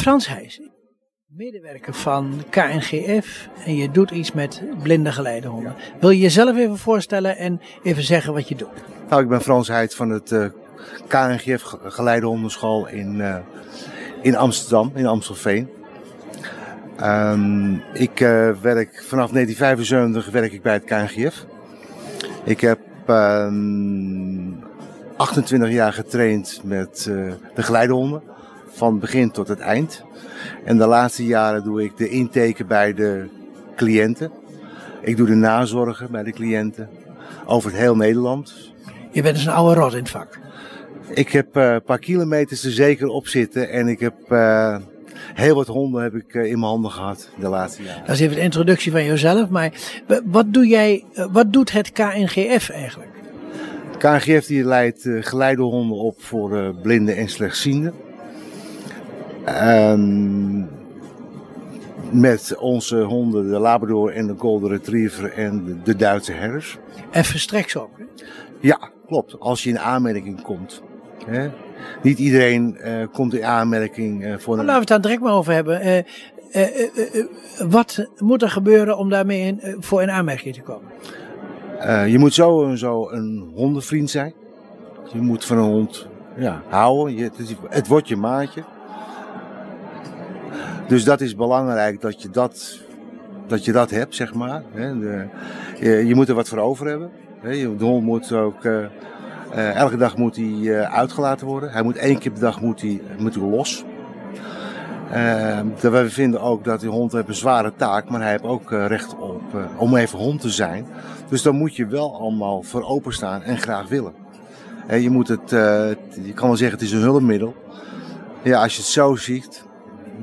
Frans Heijs, medewerker van KNGF en je doet iets met blinde geleidehonden. Wil je jezelf even voorstellen en even zeggen wat je doet? Nou, ik ben Frans Heid van het uh, KNGF Geleidehondenschool in, uh, in Amsterdam, in Amstelveen. Um, ik uh, werk vanaf 1975 werk ik bij het KNGF. Ik heb um, 28 jaar getraind met de geleidehonden, van begin tot het eind. En de laatste jaren doe ik de inteken bij de cliënten. Ik doe de nazorgen bij de cliënten. Over het heel Nederland. Je bent dus een oude rot in het vak. Ik heb uh, een paar kilometers er zeker op zitten. En ik heb uh, heel wat honden heb ik, uh, in mijn handen gehad de laatste jaren. Dat is even de introductie van jezelf. Maar wat, doe jij, wat doet het KNGF eigenlijk? Het KNGF die leidt geleidehonden op voor blinden en slechtzienden. Um, met onze honden, de Labrador en de Golden Retriever en de, Duitse herders. En verstreks ook? Hè? Ja, klopt. Als je in aanmerking komt. Hè? Niet iedereen uh, komt in aanmerking uh, voor een... Laten we het daar direct maar over hebben. Uh, wat moet er gebeuren om daarmee in, voor in aanmerking te komen? je moet sowieso een hondenvriend zijn. Je moet van een hond ja, houden. Je, het, het wordt je maatje. Dus dat is belangrijk dat je dat, dat, je dat hebt, zeg maar. Je, moet er wat voor over hebben. De hond moet ook, uh, uh, elke dag moet hij uh, uitgelaten worden. Hij moet één keer per dag moet hij, moet los. we vinden ook dat die hond heeft een zware taak, maar hij heeft ook recht op om even hond te zijn. Dus dan moet je wel allemaal voor openstaan en graag willen. je, moet het, je kan wel zeggen het is een hulpmiddel. Ja, als je het zo ziet,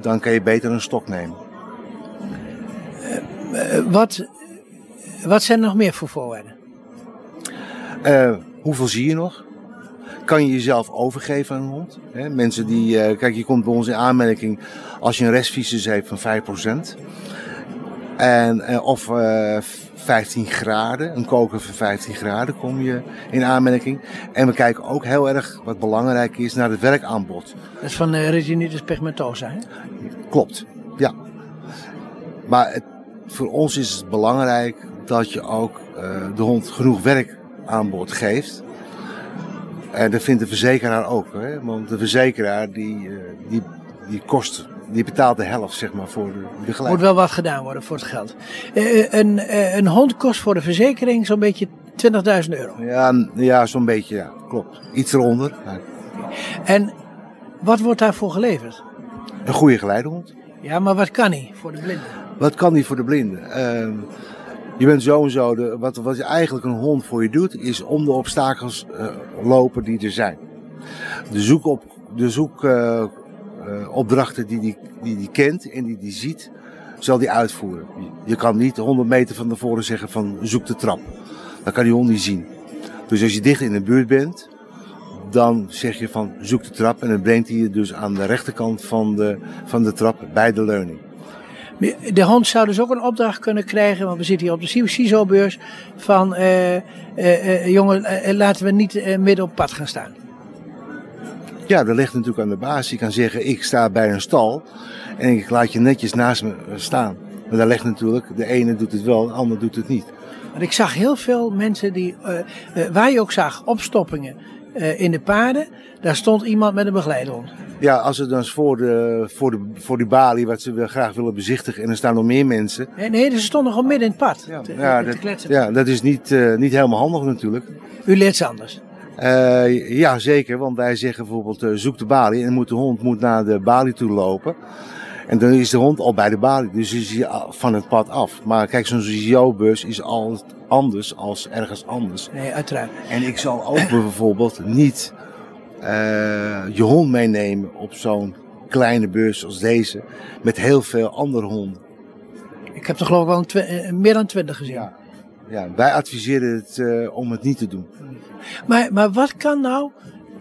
dan kan je beter een stok nemen. Uh, wat, wat zijn er nog meer voor voorwaarden? Uh, hoeveel zie je nog? Kan je jezelf overgeven aan een hond? He, mensen die, uh, kijk, je komt bij ons in aanmerking als je een restvisus heeft van 5%. En, of 15 graden, een koker van 15 graden kom je in aanmerking. En we kijken ook heel erg, wat belangrijk is, naar het werkaanbod. Dat is van uh, Retinitis pigmentosa, hè? Klopt, ja. Maar het, voor ons is het belangrijk dat je ook uh, de hond genoeg werkaanbod geeft. En dat vindt de verzekeraar ook, hè? want de verzekeraar die, die, die kost die betaalt de helft zeg maar, voor de, gelijk. Moet wel wat gedaan worden voor het geld. Uh, een, uh, een hond kost voor de verzekering zo'n beetje 20.000 euro. Ja, ja zo'n beetje, ja, klopt. Iets eronder. Ja. En wat wordt daarvoor geleverd? Een goede geleidehond. Ja, maar wat kan hij voor de blinden? Wat kan hij voor de blinden? Uh, je bent zo en zo, de, wat, wat eigenlijk een hond voor je doet, is om de obstakels lopen die er zijn. De zoek op, de zoek uh, opdrachten die hij die, die kent en die hij ziet, zal hij uitvoeren. Je kan niet 100 meter van tevoren zeggen van zoek de trap. Dat kan die hond niet zien. Dus als je dicht in de buurt bent, dan zeg je van zoek de trap en dan brengt hij je dus aan de rechterkant van de, van de trap bij de leuning. De hond zou dus ook een opdracht kunnen krijgen, want we zitten hier op de CISO-beurs, van uh, jongen, laten we niet midden op pad gaan staan. Ja, dat ligt natuurlijk aan de baas. Je kan zeggen, ik sta bij een stal en ik laat je netjes naast me eh, staan. Maar daar ligt natuurlijk, de ene doet het wel, de ander doet het niet. Want ik zag heel veel mensen die, uh, uh, waar je ook zag, opstoppingen uh, in de paarden, daar stond iemand met een begeleidhond. Ja, als het dan voor, de, voor, de, voor die balie wat ze graag willen bezichtigen en er staan nog meer mensen. Nee, nee ze stonden gewoon midden in het pad ja, te, ja, te, te dat, ja dat is niet, niet helemaal handig natuurlijk. U leert ze anders. Uh, ja, zeker. Want wij zeggen bijvoorbeeld uh, zoek de balie. En dan moet de hond moet naar de balie toe lopen. En dan is de hond al bij de balie. Dus is hij van het pad af. Maar kijk, zo'n CIO-bus is al anders als ergens anders. Nee, uiteraard. En ik zal ook bijvoorbeeld niet uh, je hond meenemen op zo'n kleine bus als deze. Met heel veel andere honden. Ik heb er geloof ik wel meer dan twintig gezien. Ja. Ja, wij adviseren het uh, om het niet te doen. Maar, maar wat kan nou,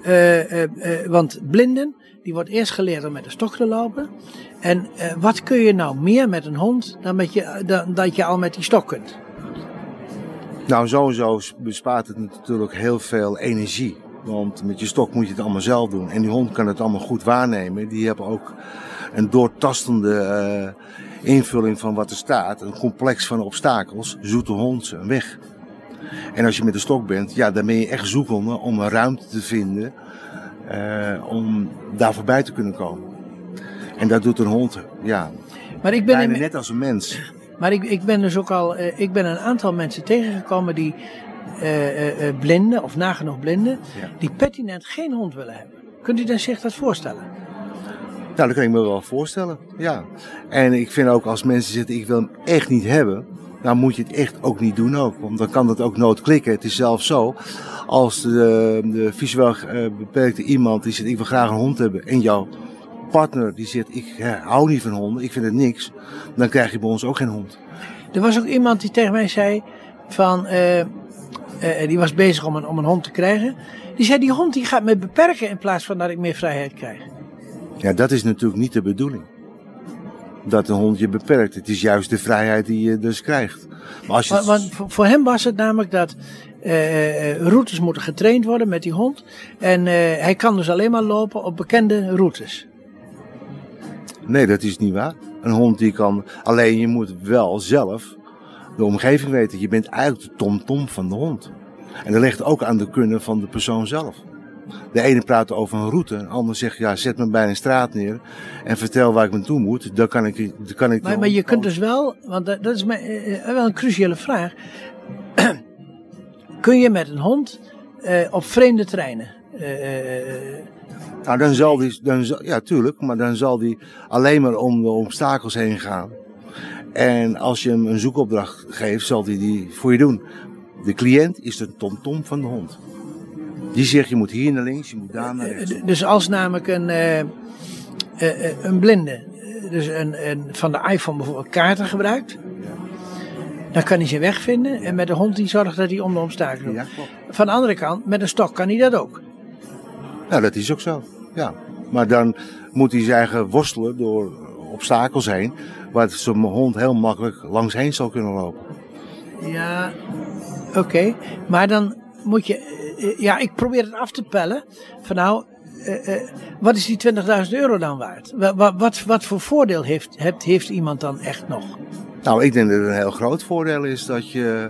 uh, uh, want blinden, die wordt eerst geleerd om met een stok te lopen. En wat kun je nou meer met een hond dan, met je, dan dat je al met die stok kunt? Nou, sowieso bespaart het natuurlijk heel veel energie. Want met je stok moet je het allemaal zelf doen. En die hond kan het allemaal goed waarnemen. Die hebben ook een doortastende eh, invulling van wat er staat. Een complex van obstakels, zoet de hond een weg. En als je met de stok bent, ja, dan ben je echt zoekende om een ruimte te vinden uh, om daar voorbij te kunnen komen. En dat doet een hond, ja, maar ik ben bijna net als een mens. Maar ik, ik ben dus ook al, uh, ik ben een aantal mensen tegengekomen die uh, blinden of nagenoeg blinden, ja. die pertinent geen hond willen hebben. Kunt u zich dat voorstellen? Nou, dat kan ik me wel voorstellen, ja. En ik vind ook als mensen zeggen, ik wil hem echt niet hebben, dan moet je het echt ook niet doen ook. Want dan kan dat ook nooit klikken. Het is zelfs zo, als de, de visueel beperkte iemand die zegt, ik wil graag een hond hebben, en jouw partner die zegt, ik hou niet van honden, ik vind het niks, dan krijg je bij ons ook geen hond. Er was ook iemand die tegen mij zei, van, uh, uh, die was bezig om een, om een hond te krijgen. Die zei, die hond die gaat me beperken in plaats van dat ik meer vrijheid krijg. Ja, dat is natuurlijk niet de bedoeling. Dat een hond je beperkt. Het is juist de vrijheid die je dus krijgt. Maar als je... Want, voor hem was het namelijk dat uh, routes moeten getraind worden met die hond. En uh, hij kan dus alleen maar lopen op bekende routes. Nee, dat is niet waar. Een hond die kan. Alleen je moet wel zelf de omgeving weten. Je bent eigenlijk de tom-tom -tom van de hond. En dat ligt ook aan de kunnen van de persoon zelf. De ene praat over een route, een ander zegt ja, zet me bij een straat neer en vertel waar ik naartoe moet. Dan kan ik, dan kan ik maar, maar je kunt dus wel, want dat is mij, uh, wel een cruciale vraag. Kun je met een hond uh, op vreemde terreinen? Uh, nou, dan zal die, dan, ja, tuurlijk, maar dan zal die alleen maar om de obstakels heen gaan. En als je hem een zoekopdracht geeft, zal hij die voor je doen. De cliënt is de tomtom van de hond. Die zegt, je moet hier naar links, je moet daar naar rechts. Dus als namelijk een, uh, uh, een blinde, dus een, een, van de iPhone bijvoorbeeld kaarten gebruikt, dan kan hij zijn weg vinden. En met de hond die zorgt dat hij om de obstakels ja, Van de andere kant, met een stok kan hij dat ook. Nou, dat is ook zo. Ja. Maar dan moet hij zijn eigen worstelen door obstakels heen, waar zijn hond heel makkelijk langs heen zal kunnen lopen. Ja, oké. Maar dan je, eh, ja, ik probeer het af te pellen. Van nou, uh, uh, wat is die 20.000 euro dan waard? Wat, wat, wat voor voordeel heeft, heeft, heeft iemand dan echt nog? Nou, ik denk dat het een heel groot voordeel is dat je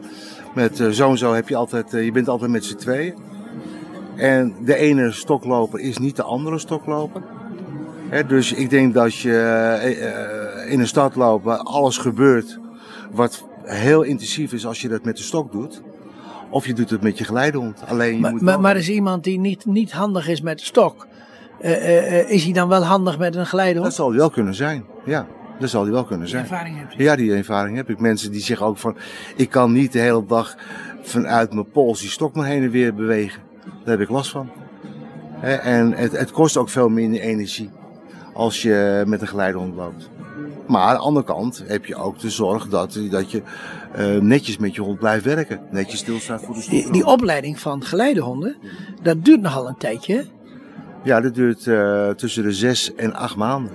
met uh, zo en zo heb je altijd, je bent altijd met z'n tweeën. En de ene stokloper is niet de andere stokloper. dus ik denk dat je in een stad loopt waar alles gebeurt wat heel intensief is als je dat met de stok doet. Of je doet het met je geleidehond. Alleen je maar, moet maar, maar is iemand die niet, niet handig is met de stok, uh, is hij dan wel handig met een geleidehond? Dat zal hij wel kunnen zijn, ja. Dat zal hij wel kunnen zijn. Die ervaring heb je? Ja, die ervaring heb ik. Mensen die zeggen ook van, ik kan niet de hele dag vanuit mijn pols die stok maar heen en weer bewegen. Daar heb ik last van. En het, het kost ook veel minder energie als je met een geleidehond loopt. Maar aan de andere kant heb je ook de zorg dat, dat je uh, netjes met je hond blijft werken. Netjes stilstaat voor de stoel. Die, die, opleiding van geleidehonden, dat duurt nogal een tijdje. Ja, dat duurt uh, tussen de zes en acht maanden.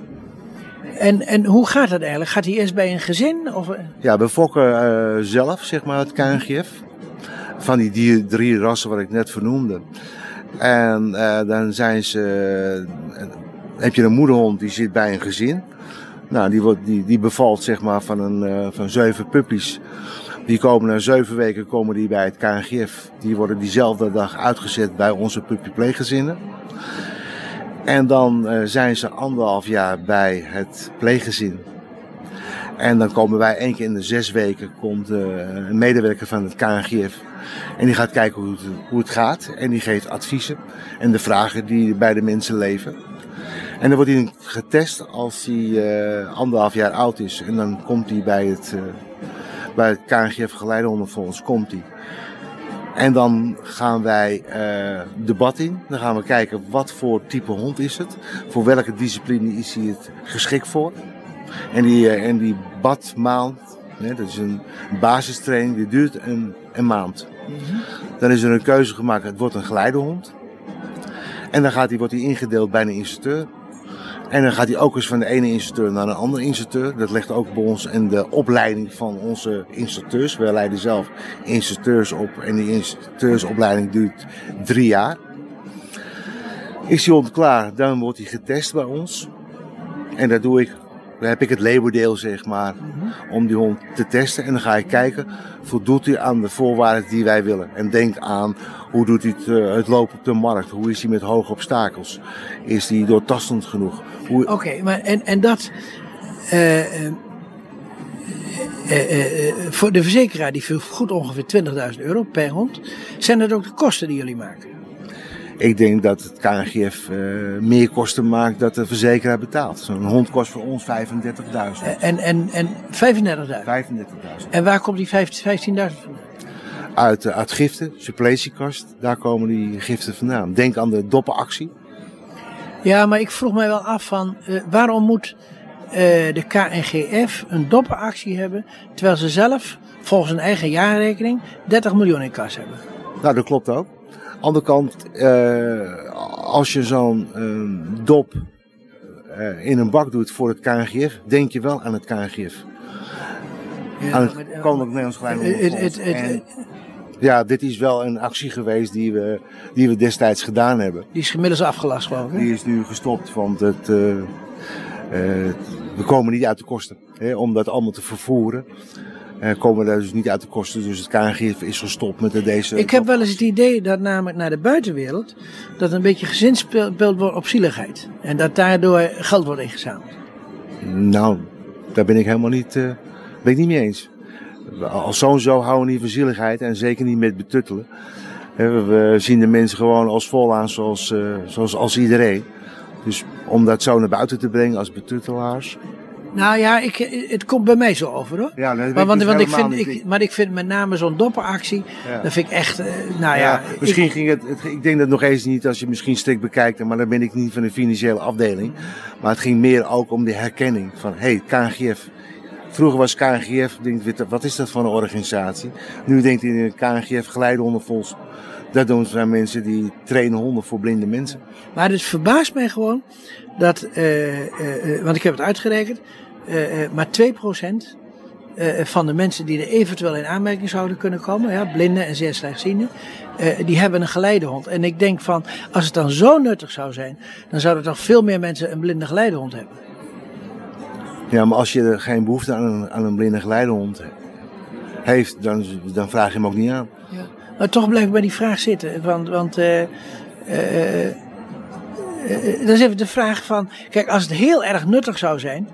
En, en hoe gaat dat eigenlijk? Gaat hij eerst bij een gezin? Of? Ja, we fokken uh, zelf, zeg maar, het KNGF van die, drie rassen wat ik net vernoemde. En dan zijn ze, heb je een moederhond die zit bij een gezin. Nou, die, wordt, die, die bevalt zeg maar van, een, uh, van zeven puppies. Die komen na zeven weken komen die bij het KNGF. Die worden diezelfde dag uitgezet bij onze puppypleeggezinnen. En dan zijn ze anderhalf jaar bij het pleeggezin. En dan komen wij één keer in de zes weken komt een medewerker van het KNGF en die gaat kijken hoe het, hoe het gaat. En die geeft adviezen en de vragen die bij de mensen leven. En dan wordt hij getest als hij uh, anderhalf jaar oud is. En dan komt hij bij het, uh, bij het KNGF Geleideonderfonds. Komt hij. En dan gaan wij uh, debat in. Dan gaan we kijken wat voor type hond is het. Voor welke discipline is hij het geschikt voor. En die, en die badmaand, hè, dat is een basistraining, die duurt een, een maand. Dan is er een keuze gemaakt, het wordt een geleidehond. En dan gaat hij, wordt hij ingedeeld bij een instructeur. En dan gaat hij ook eens van de ene instructeur naar een andere instructeur. Dat ligt ook bij ons in de opleiding van onze instructeurs. We leiden zelf instructeurs op en die instructeursopleiding duurt drie jaar. Is hij klaar, dan wordt hij getest bij ons. En dat doe ik. Dan heb ik het labordeel, zeg maar, om die hond te testen. En dan ga ik kijken, voldoet hij aan de voorwaarden die wij willen? En denk aan, hoe doet hij het, het lopen op de markt? Hoe is hij met hoge obstakels? Is hij doortastend genoeg? Oké, maar en, en dat... Uh, uh, voor de verzekeraar die vergoedt ongeveer 20.000 euro per hond. Zijn dat ook de kosten die jullie maken? Ik denk dat het KNGF uh, eh, meer kosten maakt dat de verzekeraar betaalt. Zo'n hond kost voor ons 35.000. En, en, en 35.000? 35.000. En waar komt die 15.000 vandaan? Uit, uh, uit giften, suppletiekast. Daar komen die giften vandaan. Denk aan de doppenactie. Ja, maar ik vroeg mij wel af van uh, waarom moet de KNGF een doppenactie hebben terwijl ze zelf volgens hun eigen jaarrekening 30 miljoen in kas hebben? Nou, dat klopt ook andere kant, uh, als je zo'n uh, dop uh, in een bak doet voor het KNGF, denk je wel aan het KNGF. Ja, aan het Koninklijk Nederlands Kleine Ja, dit is wel een actie geweest die we, die we destijds gedaan hebben. Die is inmiddels afgelast, geloof ik. Die is nu gestopt, want het, we komen niet uit de kosten hè, om dat allemaal te vervoeren. Uh, komen daar dus niet uit de kosten. Dus het KNGF is gestopt met deze. Ik heb wel eens het idee dat namelijk naar de buitenwereld. dat een beetje gezinspeeld wordt op zieligheid. En dat daardoor geld wordt ingezameld. Nou, daar ben ik helemaal niet, uh, ben ik niet mee eens. Als zo'n zo houden we niet van zieligheid en zeker niet met betuttelen. We zien de mensen gewoon als volaan zoals, uh, zoals als iedereen. Dus om dat zo naar buiten te brengen als betuttelaars. Nou ja, ik, het komt bij mij zo over hoor. Ja, dat maar, want, dus want ik vind, ik, maar ik vind met name zo'n dopperactie, ja. dat vind ik echt, uh, nou ja. ja misschien ik, ging het, het, ik denk dat nog eens niet als je misschien strikt bekijkt, maar dan ben ik niet van de financiële afdeling. Maar het ging meer ook om de herkenning van, hé, hey, KNGF. Vroeger was KNGF, denk, wat is dat voor een organisatie? Nu denkt in KNGF geleidehondenfonds. Dat doen zijn mensen die trainen honden voor blinde mensen. Maar het verbaast mij gewoon dat, uh, uh, want ik heb het uitgerekend, maar 2% van de mensen die er eventueel in aanmerking zouden kunnen komen, ja, blinden en zeer slechtzienden, die hebben een geleidehond. En ik denk van, als het dan zo nuttig zou zijn, dan zouden toch veel meer mensen een blinde geleidehond hebben. Ja, maar als je geen behoefte aan een, aan een blinde geleidehond heeft, dan, dan vraag je hem ook niet aan. Ja. Maar toch blijf ik bij die vraag zitten. Want, want uh, uh, uh, dan is even de vraag van, kijk, als het heel erg nuttig zou zijn,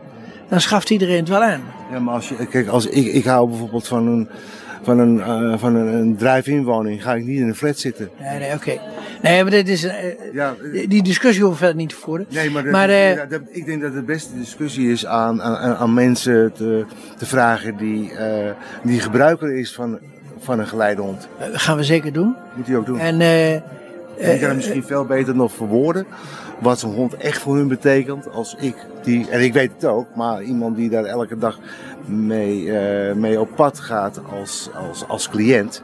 dan schaft iedereen het wel aan. Ja, maar als je, kijk, als ik, ik hou bijvoorbeeld van een, van een, uh, van een, een drive-in woning, ga ik niet in een flat zitten. Nee, nee, oké. Okay. Nee, maar dit is, uh, ja, die discussie hoeven we verder niet te voeren. Nee, maar, dat, maar uh, dat, ik denk dat de beste discussie is aan, aan, aan mensen te, te vragen die, die gebruiker is van, van een geleidehond. Dat gaan we zeker doen. Moet hij ook doen. En, die kan misschien veel beter nog verwoorden wat zo'n hond echt voor hun betekent als ik. Die, en ik weet het ook, maar iemand die daar elke dag mee, uh, mee op pad gaat als, als, als cliënt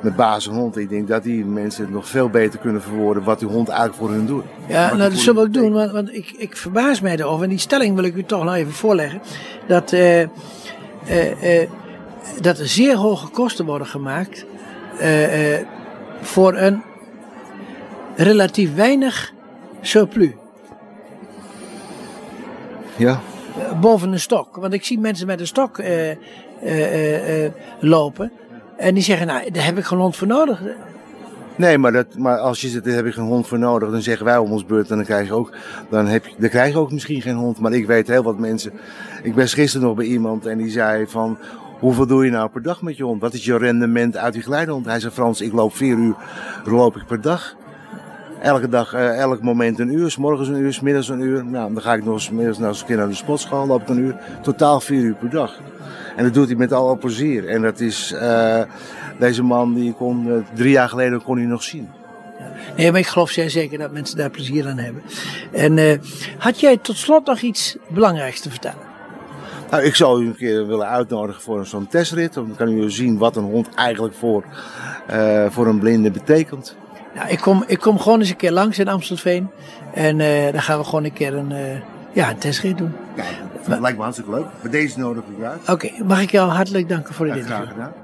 met baas hond. Ik denk dat die mensen nog veel beter kunnen verwoorden wat die hond eigenlijk voor hun doet. Ja, nou, dat zullen we ook doen, want, want ik, ik verbaas mij erover. En die stelling wil ik u toch nog even voorleggen. Dat, uh, uh, dat er zeer hoge kosten worden gemaakt voor een relatief weinig surplus. Ja. Boven een stok. Want ik zie mensen met een stok uh, uh, uh, lopen. En die zeggen, nou, daar heb ik geen hond voor nodig. Nee, maar, dat, maar als je zegt, daar heb ik geen hond voor nodig, dan zeggen wij om ons beurt, en dan krijg je ook, dan heb je, dan krijg je ook misschien geen hond. Maar ik weet heel wat mensen. Ik ben gisteren nog bij iemand en die zei van, hoeveel doe je nou per dag met je hond? Wat is je rendement uit die geleidehond? Hij zei, Frans, ik loop vier uur, loop ik per dag. Elke dag, uh, elk moment een uur. S morgens een uur, s middags een uur. Nou, dan ga ik nog eens middags nog eens een keer naar de sportschool. loop ik een uur. Totaal vier uur per dag. En dat doet hij met alle plezier. En dat is, uh, deze man, die kon, uh, drie jaar geleden kon hij nog zien. Nee, maar ik geloof zeer zeker dat mensen daar plezier aan hebben. En had jij tot slot nog iets belangrijks te vertellen? Nou, ik zou u een keer willen uitnodigen voor zo'n testrit. Dan kan u zien wat een hond eigenlijk voor, uh, voor een blinde betekent. Nou, ik kom, ik kom gewoon eens een keer langs in Amstelveen. En uh, dan gaan we gewoon een keer een, uh, ja, een testrit doen. Ja, dat lijkt me hartstikke leuk. Voor deze nodig ik uit. Oké, okay, mag ik jou hartelijk danken voor dit interview. Graag gedaan.